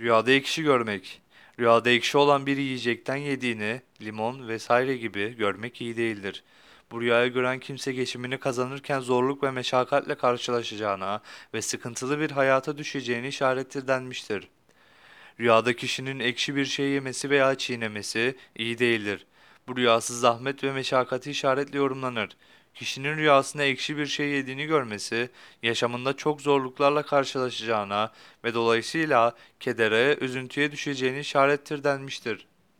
Rüyada ekşi görmek. Rüyada ekşi olan bir yiyecekten yediğini, limon vesaire gibi görmek iyi değildir. Bu rüyayı gören kimse geçimini kazanırken zorluk ve meşakkatle karşılaşacağına ve sıkıntılı bir hayata düşeceğini işarettir denmiştir. Rüyada kişinin ekşi bir şey yemesi veya çiğnemesi iyi değildir. Bu rüyası zahmet ve meşakkati işaretle yorumlanır. Kişinin rüyasında ekşi bir şey yediğini görmesi, yaşamında çok zorluklarla karşılaşacağına ve dolayısıyla kedere, üzüntüye düşeceğini işarettir denmiştir.